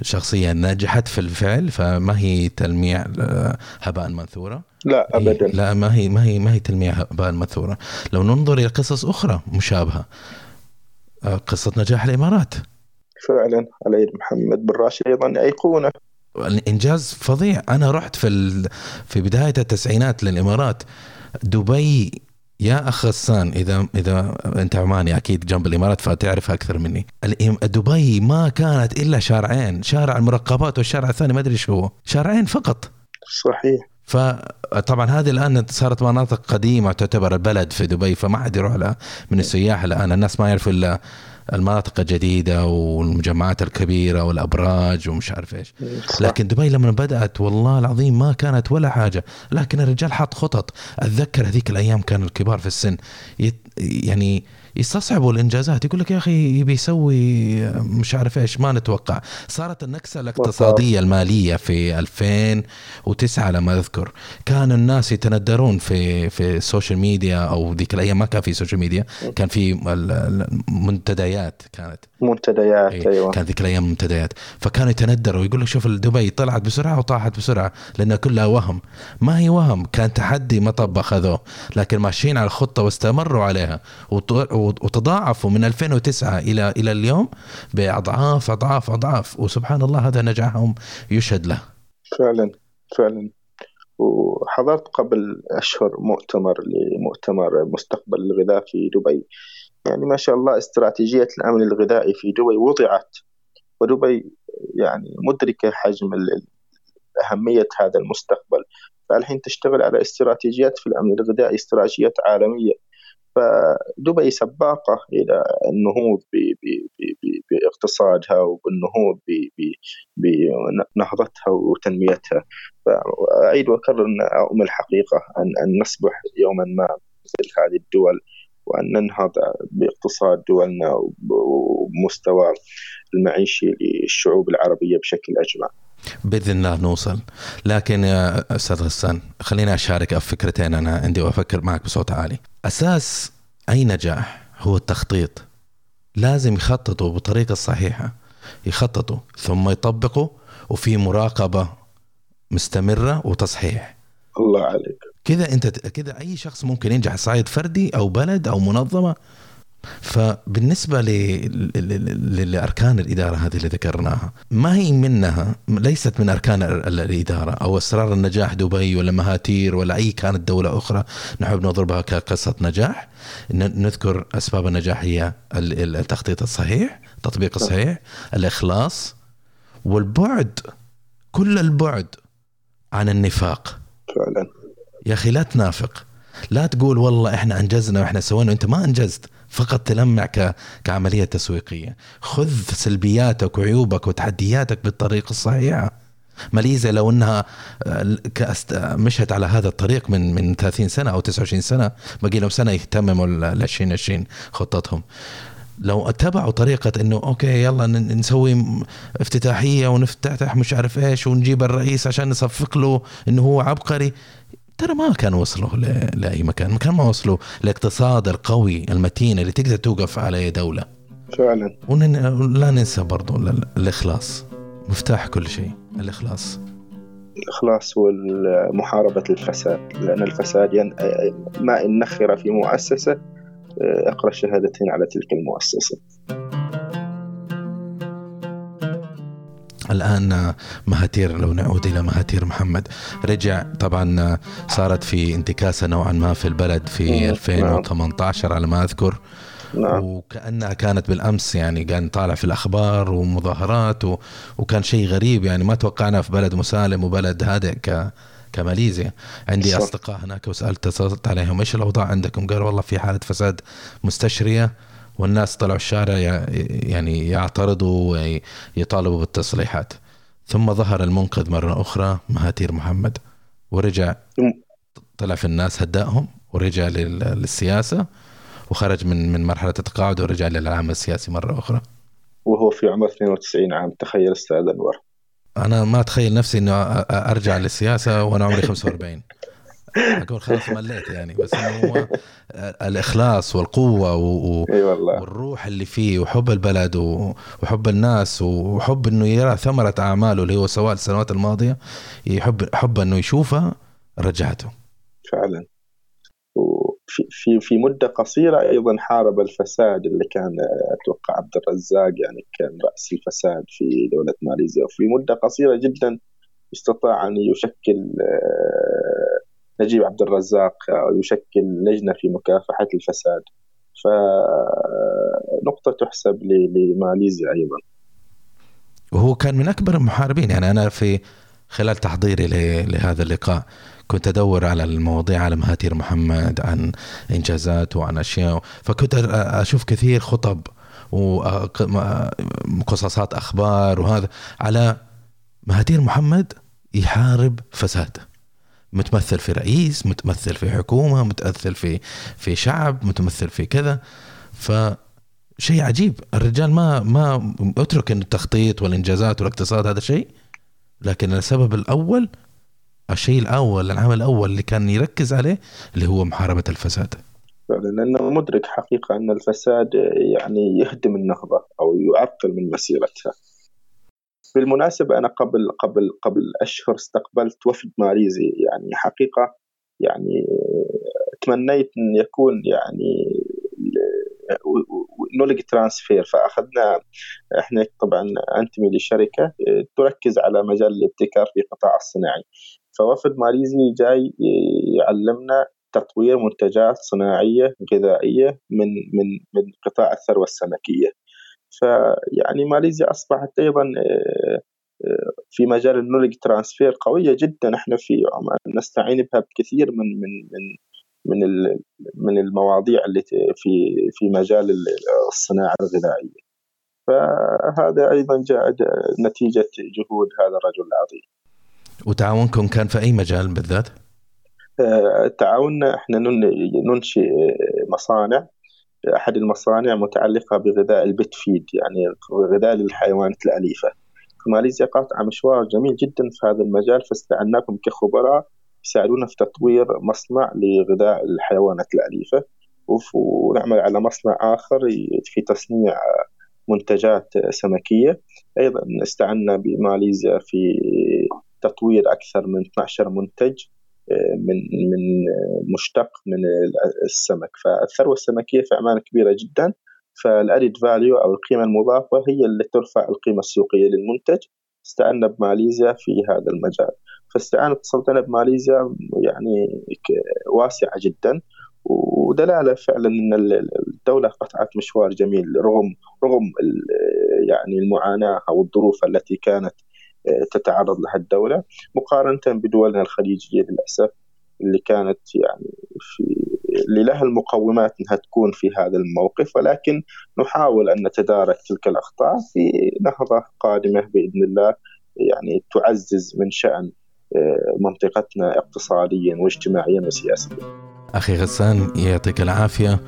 شخصية نجحت في الفعل فما هي تلميع آه، هباء منثورة؟ لا ابدا. لا ما هي ما هي ما هي تلميع هباء منثورة. لو ننظر إلى قصص أخرى مشابهة آه، قصة نجاح الإمارات. فعلا على يد محمد بن راشد أيضا؟ ايقونه الإنجاز فظيع. أنا رحت في في بداية التسعينات للإمارات. دبي يا أخ غسان إذا إذا أنت عماني أكيد جنب الإمارات فتعرف أكثر مني. دبي ما كانت إلا شارعين شارع المرقبات والشارع الثاني ما أدري إيش هو. شارعين فقط. صحيح. فطبعا هذه الآن صارت مناطق قديمة تعتبر البلد في دبي فما حد يروح لها من السياح الآن الناس ما يعرفوا إلا المناطق الجديدة والمجمعات الكبيرة والأبراج ومش عارف إيش. لكن دبي لما بدأت والله العظيم ما كانت ولا حاجة. لكن الرجال حط خطط. أتذكر هذيك الأيام كانوا الكبار في السن يعني يستصعبوا الإنجازات. يقول لك يا أخي يبي يسوي مش عارف إيش ما نتوقع. صارت النكسة الاقتصادية المالية في 2009 لما أذكر. كان الناس يتندرون في في ال social media أو ذيك الأيام ما كان في social media كان في منتديات كانت. منتديات أيوة. أيوه. كان ذيك الأيام منتديات. فكانوا يتندروا. ويقول لك شوف دبي طلعت بسرعة وطاحت بسرعة لانها كلها وهم. ما هي وهم كان تحدي مطب أخذوه. لكن ماشيين على الخطة واستمروا عليها. وتضاعفوا من 2009 إلى إلى اليوم بأضعاف أضعاف أضعاف. وسبحان الله هذا نجاحهم يشهد له. فعلا فعلا. وحضرت قبل أشهر مؤتمر لمؤتمر مستقبل الغذاء في دبي. يعني ما شاء الله استراتيجية الأمن الغذائي في دبي وضعت. ودبي يعني مدركة حجم أهمية هذا المستقبل. فالحين تشتغل على استراتيجيات في الأمن الغذائي استراتيجيات عالمية. فدبي سباقة إلى النهوض باقتصادها وبالنهوض بنهضتها وتنميتها. فأعيد وأكرر أن الحقيقة أن نصبح يوما ما مثل هذه الدول وأن ننهض باقتصاد دولنا ومستوى المعيشي للشعوب العربية بشكل أجمع بإذن الله نوصل. لكن يا أستاذ غسان خليني أشارك فكرتين أنا عندي وأفكر معك بصوت عالي. أساس أي نجاح هو التخطيط. لازم يخططوا بالطريقة الصحيحه يخططوا ثم يطبقوا وفي مراقبة مستمرة وتصحيح. الله عليك. كذا أنت كذا أي شخص ممكن ينجح صعيد فردي أو بلد أو منظمة فبالنسبة لأركان الإدارة هذه اللي ذكرناها ما هي منها ليست من أركان الإدارة أو أسرار النجاح دبي ولا مهاتير ولا أي كانت دولة أخرى نحب نضربها كقصة نجاح. نذكر أسباب النجاح هي التخطيط الصحيح التطبيق الصحيح الإخلاص والبعد كل البعد عن النفاق. فعلا. يا أخي لا تنافق. لا تقول والله إحنا أنجزنا وإحنا سوينا وانت ما أنجزت. فقط تلمع كعملية تسويقية. خذ سلبياتك وعيوبك وتحدياتك بالطريقة الصحيحة ماليزيا لو إنها آه، مشت على هذا الطريق من من 30 سنة أو 29 سنة باقي لهم سنة يهتمموا ل 2020 خطتهم. لو اتبعوا طريقة إنه أوكي يلا نسوي افتتاحية ونفتتح مش عارف إيش ونجيب الرئيس عشان نصفق له إنه هو عبقري ترى ما كان وصلوا لأي مكان. ما كان ما وصلوا الاقتصاد القوي المتين اللي تقدر توقف عليه دولة. فعلا. ولا ننسى برضو الإخلاص. مفتاح كل شيء الإخلاص. الإخلاص ومحاربة الفساد. لأن الفساد ين... ما إن نخر في مؤسسة أقرأ الشهادتين على تلك المؤسسة. الآن مهاتير لو نعود إلى مهاتير محمد رجع طبعا صارت في انتكاسة نوعا ما في البلد في 2018 نعم. على ما أذكر نعم. وكأنها كانت بالأمس يعني كان طالع في الأخبار ومظاهرات و... وكان شيء غريب يعني ما توقعنا في بلد مسالم وبلد هادئ ك... كماليزيا عندي صح. أصدقاء هناك وسألت اتصلت عليهم إيش الأوضاع عندكم قالوا والله في حالة فساد مستشرية والناس طلعوا الشارع يعني يعترضوا ويطالبوا بالتصليحات ثم ظهر المنقذ مرة أخرى مهاتير محمد ورجع طلع في الناس هدأهم ورجع للسياسة وخرج من من مرحلة التقاعد ورجع للعمل السياسي مرة أخرى. وهو في عمر 92 عام. تخيل أستاذ أنور. أنا ما أتخيل نفسي إنه أرجع للسياسة وأنا عمري 45 أقول خلاص مليت يعني بس إنه هو الإخلاص والقوة و... والروح اللي فيه وحب البلد و... وحب الناس وحب إنه يرى ثمرة أعماله اللي هو سواء السنوات الماضية يحب حب إنه يشوفها رجعته. فعلا. وفي في في مدة قصيرة أيضا حارب الفساد اللي كان أتوقع عبد الرزاق يعني كان رأس الفساد في دولة ماليزيا. وفي مدة قصيرة جدا استطاع أن يشكل نجيب عبد الرزاق يشكل لجنة في مكافحة الفساد. فنقطة تحسب لماليزيا أيضا. وهو كان من أكبر المحاربين. يعني أنا في خلال تحضيري لهذا اللقاء كنت أدور على المواضيع على مهاتير محمد عن إنجازات وعن أشياء. فكنت أشوف كثير خطب وقصصات أخبار وهذا على مهاتير محمد يحارب فساد. متمثل في رئيس متمثل في حكومة متمثل في في شعب متمثل في كذا. ف شيء عجيب. الرجال ما ما أترك التخطيط والإنجازات والاقتصاد هذا شيء لكن السبب الأول الشيء الأول العمل الأول اللي كان يركز عليه اللي هو محاربة الفساد. فعلا لأنه مدرك حقيقة أن الفساد يعني يهدم النهضة أو يعطل من مسيرتها. بالمناسبة أنا قبل قبل قبل أشهر استقبلت وفد ماليزي. يعني حقيقة يعني تمنيت أن يكون يعني نولج ترانسفير. فأخذنا إحنا طبعا أنتمي لشركة تركز على مجال الابتكار في القطاع الصناعي. فوفد ماليزي جاي يعلمنا تطوير منتجات صناعية غذائية من من من قطاع الثروة السمكية. فيعني ماليزيا أصبحت أيضا آه، آه، في مجال النولج ترانسفير قوية جدا. إحنا في نستعين بها بكثير من من من من من المواضيع اللي في في مجال الصناعة الغذائية. فهذا أيضا جاء نتيجة جهود هذا الرجل العظيم. وتعاونكم كان في أي مجال بالذات؟ آه، تعاوننا إحنا ننشئ مصانع. أحد المصانع متعلقة بغذاء البت فيد يعني غذاء للحيوانات الأليفة. ماليزيا قاطعه مشوار جميل جدا في هذا المجال فاستعناكم كخبراء يساعدونا في تطوير مصنع لغذاء الحيوانات الأليفة. ونعمل على مصنع آخر في تصنيع منتجات سمكية. أيضا استعنا بماليزيا في تطوير أكثر من 12 منتج. من من مشتق من السمك. فالثروة السمكية في عمان كبيرة جدا فالأدد فاليو أو القيمة المضافة هي اللي ترفع القيمة السوقية للمنتج استعنا بماليزيا في هذا المجال. فاستعانة السلطنة بماليزيا يعني واسعة جدا ودلالة فعلا إن الدولة قطعت مشوار جميل رغم رغم يعني المعاناة أو الظروف التي كانت تتعرض لها الدولة مقارنة بدولنا الخليجية للأسف اللي كانت يعني في اللي لها المقومات إنها تكون في هذا الموقف ولكن نحاول أن نتدارك تلك الأخطاء في نهضة قادمة بإذن الله يعني تعزز من شأن آه، منطقتنا اقتصاديا واجتماعيا وسياسيا. أخي غسان يعطيك العافية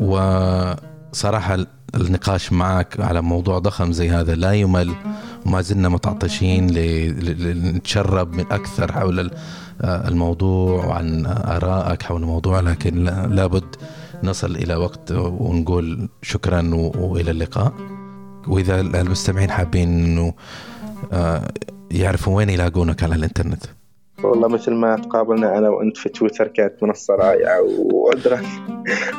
وصراحة النقاش معك على موضوع ضخم زي هذا. لا يمل وما زلنا متعطشين لنتشرب من أكثر حول الموضوع وعن آرائك حول الموضوع لكن لابد نصل إلى وقت ونقول شكرا وإلى اللقاء. وإذا المستمعين حابين إنه آه، يعرفوا وين يلاقونك على الإنترنت. والله مثل ما تقابلنا أنا وأنت في تويتر كانت منصة رائعة وعذرا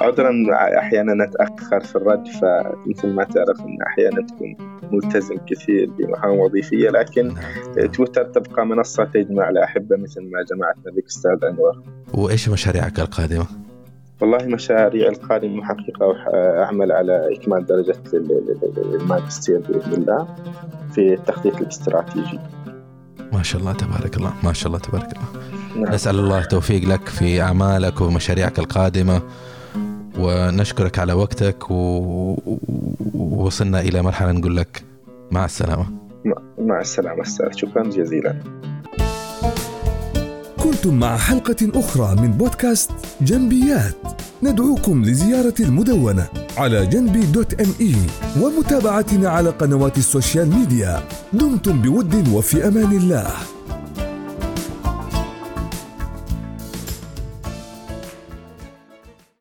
عذرا أحيانا اتاخر في الرد فمثل ما تعرف إن أحيانا تكون ملتزم كثير بمهام وظيفية لكن. تويتر تبقى منصة تجمع الاحبه مثل ما جمعتنا بك أستاذ أنور. وإيش مشاريعك القادمة؟ والله مشاريع القادمة حقيقة أعمل على إكمال درجة الماجستير بإذن الله في التخطيط الاستراتيجي ما شاء الله تبارك الله ما شاء الله تبارك الله. نعم. نسأل الله التوفيق لك في أعمالك ومشاريعك القادمة ونشكرك على وقتك ووصلنا إلى مرحلة نقول لك مع السلامة. مع السلامة أستاذ شكرا جزيلا. كنتم مع حلقة أخرى من بودكاست جنبيات. ندعوكم لزيارة المدونة على جنبي dot me ومتابعتنا على قنوات ال social media. دمتم بود وفي أمان الله.